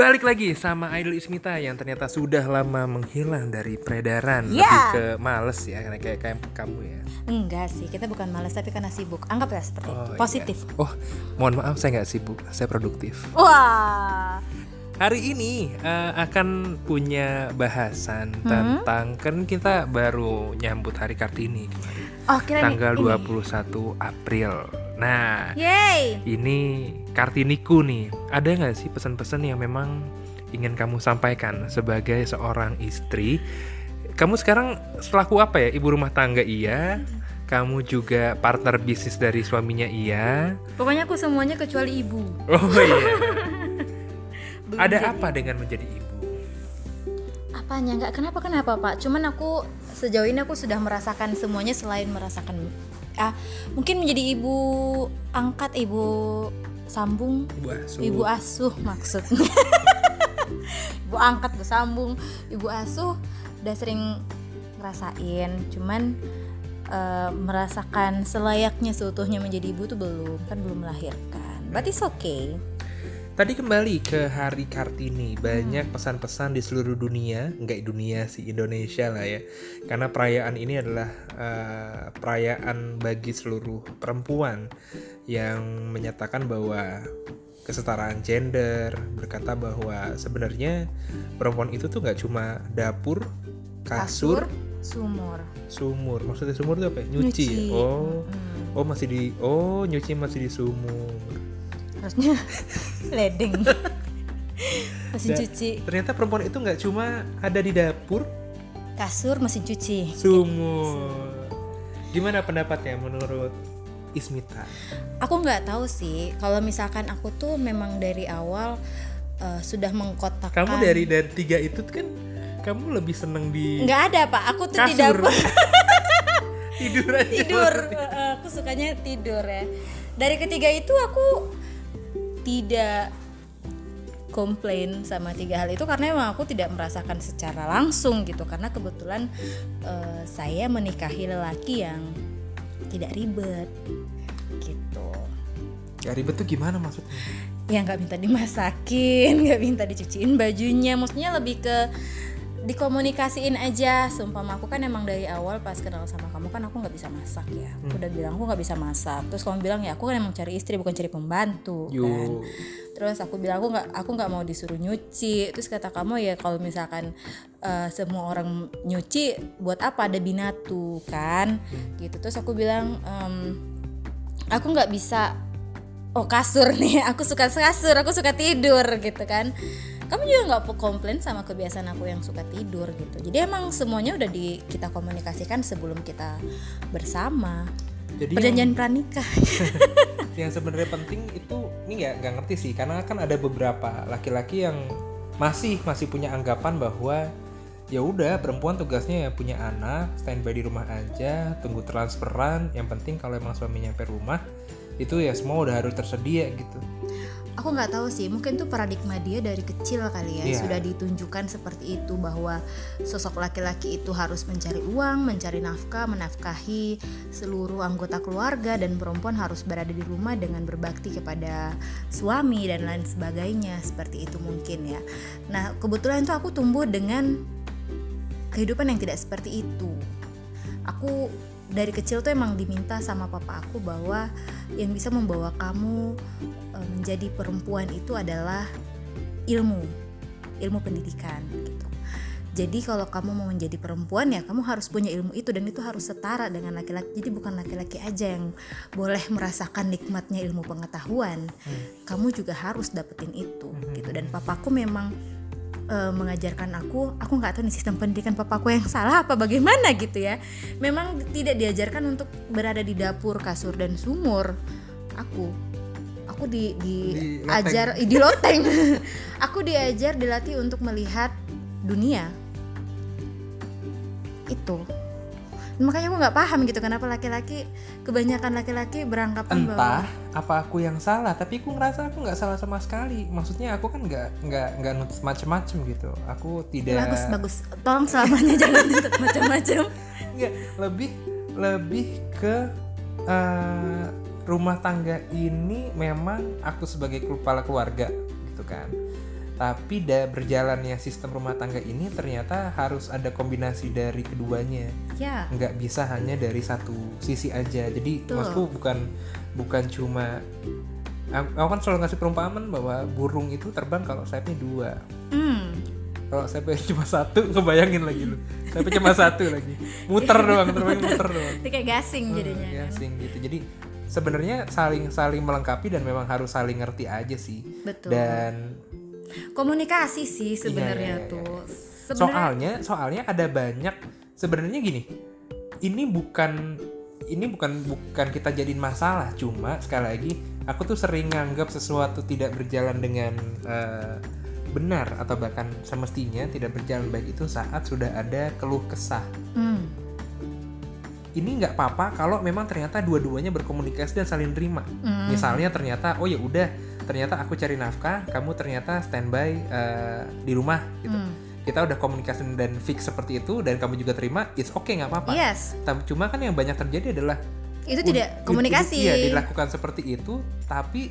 Balik lagi sama Idol Ismita yang ternyata sudah lama menghilang dari peredaran Ya. Lebih ke males ya, karena kayak, kayak kamu ya Enggak sih, kita bukan malas tapi karena sibuk. Anggaplah seperti itu. iya. Positif. Oh, mohon maaf saya nggak sibuk, saya produktif Wah. Hari ini eh, akan punya bahasan Hmm? tentang Kan kita baru nyambut Hari Kartini kemarin Oh, kira Tanggal ini. 21 April Nah, Yeay. ini Kartiniku nih. Ada nggak sih pesan-pesan yang memang ingin kamu sampaikan sebagai seorang istri? Kamu sekarang selaku apa ya? Ibu rumah tangga iya. Kamu juga partner bisnis dari suaminya iya. Pokoknya aku semuanya kecuali ibu. Oh iya. Ada jadi. apa dengan menjadi ibu? Apanya? Enggak kenapa kenapa, Pak? Cuman aku sejauh ini aku sudah merasakan semuanya selain merasakan ah mungkin menjadi ibu angkat, ibu sambung, Ibu asuh. ibu asuh maksudnya. ibu angkat, ibu sambung, ibu asuh udah sering ngerasain, cuman eh, merasakan selayaknya seutuhnya menjadi ibu tuh belum, kan belum melahirkan. But it's okay. Tadi kembali ke Hari Kartini, banyak Hmm. pesan-pesan di seluruh dunia, enggak dunia sih Indonesia lah ya. Karena perayaan ini adalah eh, perayaan bagi seluruh perempuan yang menyatakan bahwa kesetaraan gender, berkata bahwa sebenarnya perempuan itu tuh nggak cuma dapur, kasur, sumur, sumur. Maksudnya sumur itu apa? ya? Nyuci. ya? Oh, Mm-mm. oh masih di, oh nyuci masih di sumur. Harusnya ledeng. Mesin cuci. Ternyata perempuan itu nggak cuma ada di dapur, kasur mesin cuci. Sumur. Gimana pendapatnya menurut Ismita? aku nggak tahu sih. Kalau misalkan aku tuh memang dari awal eh, sudah mengkotakkan Kamu dari dari tiga itu kan kamu lebih seneng di nggak ada pak. Aku tuh di kasur. dapur. Tidur aja. tidur. Eh, aku sukanya tidur ya. Dari ketiga itu aku tidak komplain sama tiga hal itu karena emang aku tidak merasakan secara langsung gitu. Karena kebetulan eh, saya menikahi lelaki yang tidak ribet gitu. Ya ribet tuh gimana maksudnya? ya nggak minta dimasakin nggak minta dicuciin bajunya. Maksudnya lebih ke dikomunikasiin aja. Sumpah aku kan emang dari awal pas kenal sama kamu kan aku nggak bisa masak ya. Aku Hmm. udah bilang aku nggak bisa masak. Terus kamu bilang ya aku kan emang cari istri bukan cari pembantu kan. Yo. terus aku bilang aku nggak aku nggak mau disuruh nyuci. Terus kata kamu ya kalau misalkan eh, semua orang nyuci buat apa ada binatu kan. Gitu. Terus aku bilang "Em, aku nggak bisa oh kasur nih aku suka kasur aku suka tidur gitu kan kamu juga nggak komplain sama kebiasaan aku yang suka tidur gitu. Jadi emang semuanya udah di kita komunikasikan sebelum kita bersama. Jadi perjanjian yang, pranikah. Yang sebenarnya penting itu ini nggak nggak ngerti sih. Karena kan ada beberapa laki-laki yang masih masih punya anggapan bahwa ya udah perempuan tugasnya ya punya anak standby di rumah aja tunggu transferan. Yang penting kalau emang suaminya nyampe rumah itu ya semua udah harus tersedia gitu aku nggak tahu sih mungkin tuh paradigma dia dari kecil kali ya. Iya. sudah ditunjukkan seperti itu bahwa sosok laki-laki itu harus mencari uang mencari nafkah menafkahi seluruh anggota keluarga dan perempuan harus berada di rumah dengan berbakti kepada suami dan lain sebagainya. Seperti itu mungkin ya. Nah kebetulan tuh aku tumbuh dengan kehidupan yang tidak seperti itu. Aku dari kecil tuh emang diminta sama papa aku bahwa yang bisa membawa kamu menjadi perempuan itu adalah ilmu, ilmu pendidikan gitu. Jadi kalau kamu mau menjadi perempuan ya kamu harus punya ilmu itu dan itu harus setara dengan laki-laki. Jadi bukan laki-laki aja yang boleh merasakan nikmatnya ilmu pengetahuan. Kamu juga harus dapetin itu gitu. Dan papaku memang eh, mengajarkan aku, aku nggak tahu nih sistem pendidikan papaku yang salah apa bagaimana gitu ya. Memang tidak diajarkan untuk berada di dapur, kasur dan sumur. Aku aku di, di Di loteng. ajar di loteng. aku diajar dilatih untuk melihat dunia. Itu. Makanya aku nggak paham gitu kenapa laki-laki kebanyakan laki-laki beranggapan bahwa entah apa aku yang salah tapi aku ngerasa aku nggak salah sama sekali maksudnya aku kan nggak nggak nggak nuntut macem-macem gitu aku tidak bagus bagus. Tolong selamanya jangan tutup macam-macam. nggak lebih lebih ke eh, rumah tangga ini memang aku sebagai kepala keluarga gitu kan. Tapi da berjalannya sistem rumah tangga ini ternyata harus ada kombinasi dari keduanya. Ya. Nggak bisa hanya dari satu sisi aja. Jadi Betul. maksudku bukan bukan cuma aku kan selalu ngasih perumpamaan bahwa burung itu terbang kalau sayapnya dua. Hmm. kalau sayapnya cuma satu ngebayangin lagi lu. Sayapnya cuma satu lagi. Muter doang terbang muter doang. Itu kayak gasing jadinya Hmm, ya kan. sing gitu. Jadi sebenarnya saling saling melengkapi dan memang harus saling ngerti aja sih. Betul. Dan komunikasi sih sebenarnya iya, iya, tuh. sebenarnya soalnya soalnya ada banyak sebenarnya gini ini bukan ini bukan bukan kita jadiin masalah. Cuma sekali lagi aku tuh sering nganggap sesuatu tidak berjalan dengan eh, benar atau bahkan semestinya tidak berjalan baik itu saat sudah ada keluh kesah. Hmm. Ini nggak apa-apa kalau memang ternyata dua-duanya berkomunikasi dan saling terima Hmm. misalnya ternyata oh ya udah ternyata aku cari nafkah kamu ternyata standby eh, di rumah gitu Hmm. kita udah komunikasi dan fix seperti itu dan kamu juga terima it's okay nggak apa-apa yes Tapi cuma kan yang banyak terjadi adalah itu tidak komunikasi iya dilakukan seperti itu tapi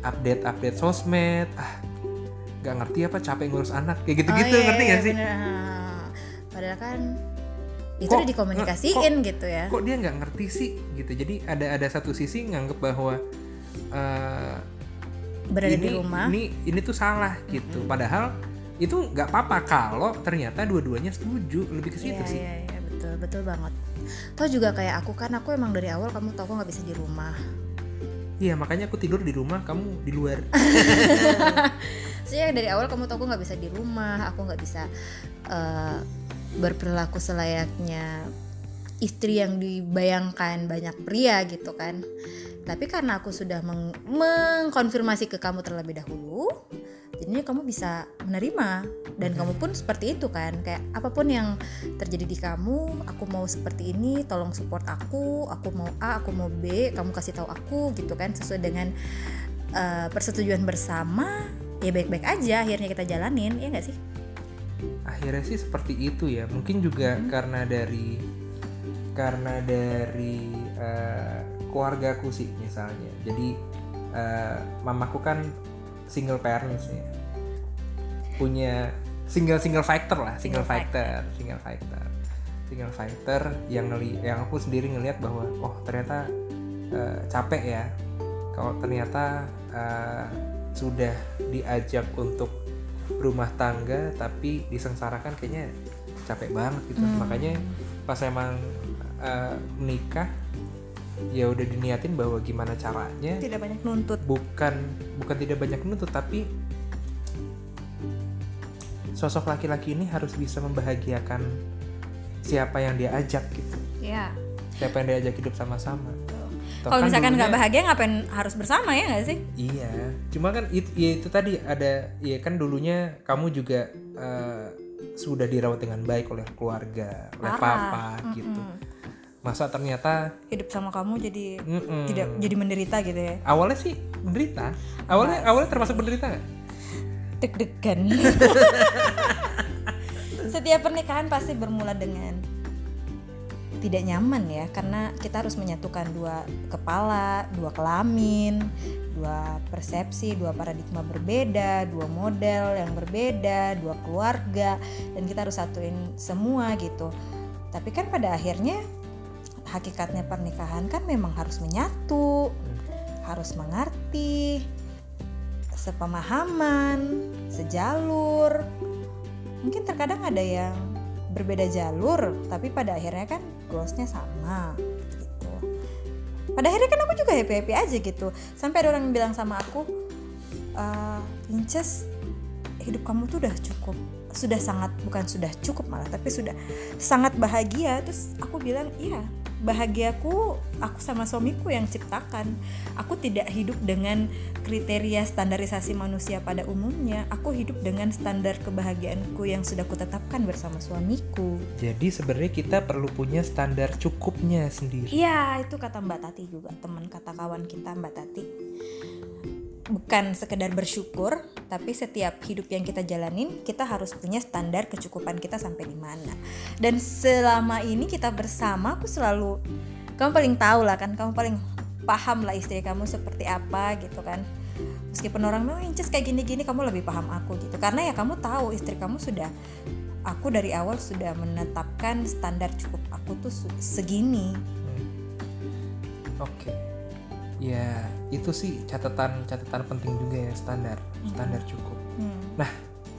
update update sosmed ah nggak ngerti apa capek ngurus anak kayak gitu-gitu Oh, iya, ngerti iya, nggak sih bener. Ah, padahal kan itu Kok- udah dikomunikasiin gitu ya. kok dia nggak ngerti sih gitu. Jadi ada ada satu sisi nganggep bahwa eh, berada ini di rumah. ini ini tuh salah gitu. Padahal itu nggak apa-apa kalau ternyata dua-duanya setuju lebih ke situ Iya sih. iya iya. Betul betul banget. Toh juga kayak aku kan aku emang dari awal kamu tau aku nggak bisa di rumah. iya makanya aku tidur di rumah kamu di luar. Soalnya dari awal kamu tau aku nggak bisa di rumah, aku nggak bisa eh, berperilaku selayaknya istri yang dibayangkan banyak pria gitu kan. Tapi karena aku sudah meng- mengkonfirmasi ke kamu terlebih dahulu, jadinya kamu bisa menerima dan Mhm. kamu pun seperti itu kan. Kayak apa pun yang terjadi di kamu, aku mau seperti ini, tolong support aku, aku mau A, aku mau B, kamu kasih tahu aku gitu kan sesuai dengan eh, persetujuan bersama. Ya baik-baik aja akhirnya kita jalanin, ya nggak sih? Akhirnya sih seperti itu ya. Mungkin juga Hmm. karena dari karena dari eh, keluargaku sih misalnya. Jadi eh, mamaku kan single parents ya punya single single fighter lah single, Single fighter. single fighter. Single fighter yang ngeli yang aku sendiri ngelihat bahwa oh ternyata eh, capek ya. Kalau ternyata eh, sudah diajak untuk rumah tangga tapi disengsarakan kayaknya capek banget gitu Hmm. makanya pas emang eh, menikah ya udah diniatin bahwa gimana caranya Tidak banyak nuntut. bukan bukan tidak banyak menuntut tapi sosok laki-laki ini harus bisa membahagiakan siapa yang dia ajak gitu Ya. siapa yang diajak hidup sama-sama Kalau kan misalkan nggak bahagia ngapain harus bersama ya nggak sih? Iya, cuma kan itu, ya itu tadi ada, ya kan dulunya kamu juga eh, sudah dirawat dengan baik oleh keluarga, oleh Parah. papa gitu. Mm-mm. Masa ternyata Hidup sama kamu jadi mm-mm. tidak jadi menderita gitu ya. awalnya sih menderita, awalnya awalnya termasuk menderita nggak? Deg-degan. Setiap pernikahan pasti bermula dengan tidak nyaman ya karena kita harus menyatukan dua kepala, dua kelamin, dua persepsi, dua paradigma berbeda, dua model yang berbeda, dua keluarga dan kita harus satuin semua gitu. Tapi kan pada akhirnya hakikatnya pernikahan kan memang harus menyatu, harus mengerti, sepemahaman, sejalur. Mungkin terkadang ada yang berbeda jalur, tapi pada akhirnya kan goalsnya sama gitu. Pada akhirnya kan aku juga happy happy aja gitu. Sampai ada orang yang bilang sama aku, "Eh, Inces, hidup kamu tuh udah cukup, sudah sangat bukan sudah cukup malah, tapi sudah sangat bahagia." Terus aku bilang, "Iya, bahagiaku aku sama suamiku yang ciptakan. Aku tidak hidup dengan kriteria standarisasi manusia pada umumnya. Aku hidup dengan standar kebahagiaanku yang sudah kutetapkan bersama suamiku." Jadi sebenarnya kita perlu punya standar cukupnya sendiri. Iya, itu kata Mbak Tati juga, teman kata kawan kita Mbak Tati. Bukan sekedar bersyukur, tapi setiap hidup yang kita jalanin, kita harus punya standar kecukupan kita sampai di mana. Dan selama ini kita bersama, aku selalu, kamu paling tahu lah kan, kamu paling paham lah istri kamu seperti apa gitu kan. meskipun orang bilang Inces kayak gini-gini kamu lebih paham aku gitu karena ya kamu tahu istri kamu sudah aku dari awal sudah menetapkan standar cukup aku tuh segini Hmm. Oke. Ya, itu sih catatan catatan penting juga ya standar, standar cukup. Hmm.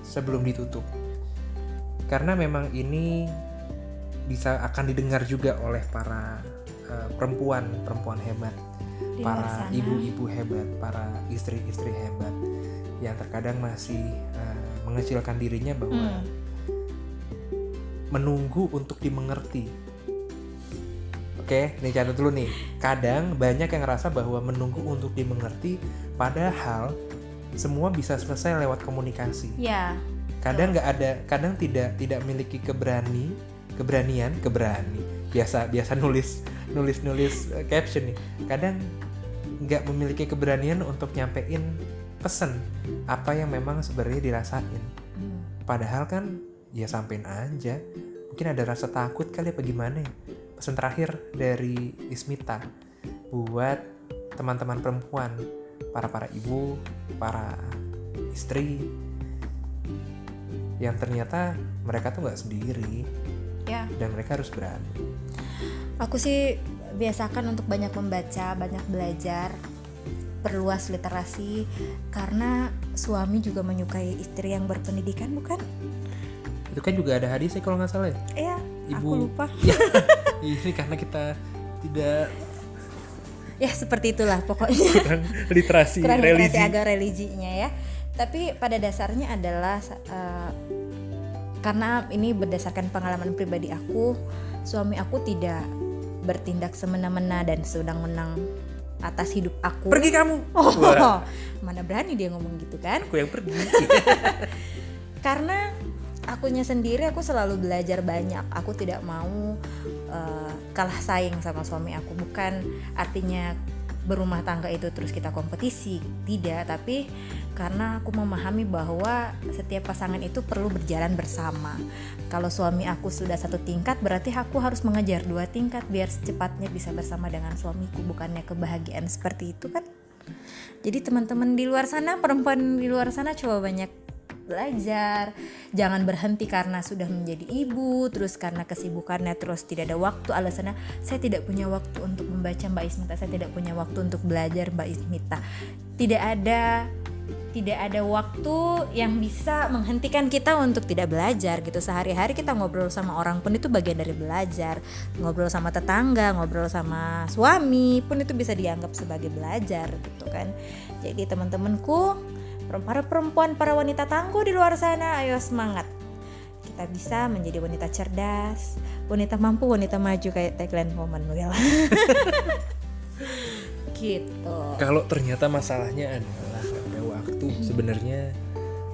Sebelum ditutup. Karena memang ini bisa akan didengar juga oleh para eh, perempuan, perempuan hebat, Di para ibu-ibu hebat, para istri-istri hebat yang terkadang masih eh, mengecilkan dirinya bahwa Hmm. menunggu untuk dimengerti. Oke, nih catat dulu nih. Kadang banyak yang ngerasa bahwa menunggu untuk dimengerti, padahal semua bisa selesai lewat komunikasi. ya Kadang nggak ada, kadang tidak tidak memiliki keberani, keberanian, keberani. Biasa biasa nulis nulis nulis eh, caption nih. Kadang nggak memiliki keberanian untuk nyampein pesen apa yang memang sebenarnya dirasain. Hmm. Padahal kan ya sampein aja. Mungkin ada rasa takut kali apa gimana ya. Pesan terakhir dari Ismita buat teman-teman perempuan, para para ibu, para istri yang ternyata mereka tuh nggak sendiri ya dan mereka harus berani. Aku sih biasakan untuk banyak membaca, banyak belajar, perluas literasi karena suami juga menyukai istri yang berpendidikan bukan? Itu kan juga ada hadisnya kalau nggak salah ya. Iya, aku Ibu. lupa. Ini karena kita tidak Ya seperti itulah pokoknya. kurang literasi Kurang religi. literasi agak religinya ya. Tapi pada dasarnya adalah eh, karena ini berdasarkan pengalaman pribadi aku, suami aku tidak bertindak semena-mena dan sedang-menang atas hidup aku. Pergi kamu. Oh, Wah. mana berani dia ngomong gitu kan? Aku yang pergi. Karena akunya sendiri aku selalu belajar banyak. Aku tidak mau eh, kalah saing sama suami aku. Bukan artinya berumah tangga itu terus kita kompetisi, tidak. Tapi karena aku memahami bahwa setiap pasangan itu perlu berjalan bersama. Kalau suami aku sudah satu tingkat, berarti aku harus mengejar dua tingkat biar secepatnya bisa bersama dengan suamiku. Bukannya kebahagiaan seperti itu kan? Jadi teman-teman di luar sana, perempuan di luar sana coba banyak belajar. Jangan berhenti karena sudah menjadi ibu, terus karena kesibukannya terus tidak ada waktu. Alasannya saya tidak punya waktu untuk membaca Mbak Ismita, saya tidak punya waktu untuk belajar Mbak Ismita. Tidak ada tidak ada waktu yang bisa menghentikan kita untuk tidak belajar gitu sehari-hari kita ngobrol sama orang pun itu bagian dari belajar ngobrol sama tetangga ngobrol sama suami pun itu bisa dianggap sebagai belajar gitu kan jadi teman-temanku para perempuan para wanita tangguh di luar sana ayo semangat kita bisa menjadi wanita cerdas wanita mampu wanita maju kayak tagline Commonwealth gitu Kalau ternyata masalahnya adalah ada waktu, sebenarnya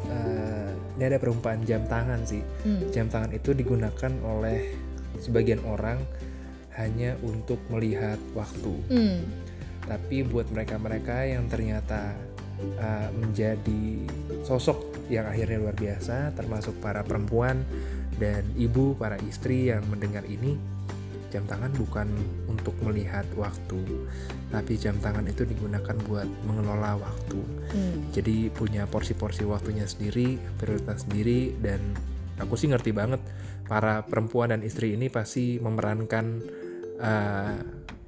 eh, ini ada perumpamaan jam tangan sih. Hmm. Jam tangan itu digunakan oleh sebagian orang hanya untuk melihat waktu. Hmm. Tapi buat mereka-mereka yang ternyata eh, menjadi sosok yang akhirnya luar biasa, termasuk para perempuan dan ibu, para istri yang mendengar ini, jam tangan bukan untuk melihat waktu, tapi jam tangan itu digunakan buat mengelola waktu. Hmm. Jadi punya porsi-porsi waktunya sendiri, prioritas sendiri, dan aku sih ngerti banget para perempuan dan istri ini pasti memerankan eh,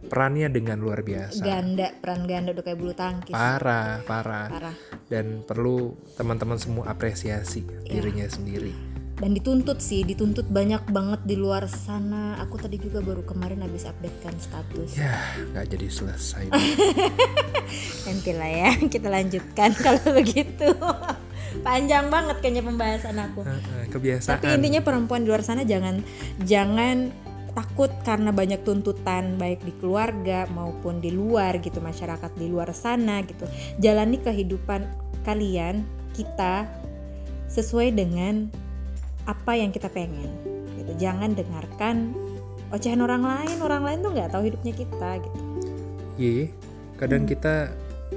perannya dengan luar biasa. ganda peran ganda udah kayak bulu tangkis Parah, parah. parah Dan perlu teman-teman semua apresiasi Iya. dirinya sendiri. dan dituntut sih dituntut banyak banget di luar sana aku tadi juga baru kemarin habis update kan status Ya, nggak jadi selesai. nanti lah ya kita lanjutkan kalau begitu panjang banget kayaknya pembahasan aku Kebiasaan. tapi intinya perempuan di luar sana jangan jangan takut karena banyak tuntutan baik di keluarga maupun di luar gitu masyarakat di luar sana gitu jalani kehidupan kalian kita sesuai dengan apa yang kita pengen gitu jangan dengarkan ocehan orang lain orang lain tuh nggak tahu hidupnya kita gitu Iya, kadang Hmm. kita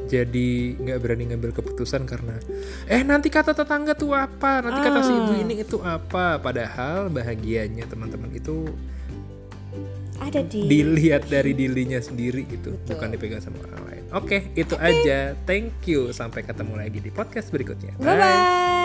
jadi nggak berani ngambil keputusan karena eh nanti kata tetangga tuh apa, nanti kata si ibu Ah. ini itu apa. Padahal bahagianya teman-teman itu ada di dilihat dari dirinya sendiri itu bukan dipegang sama orang lain. Oke okay, itu okay. aja. Thank you. Sampai ketemu lagi di podcast berikutnya. Bye, bye, -bye.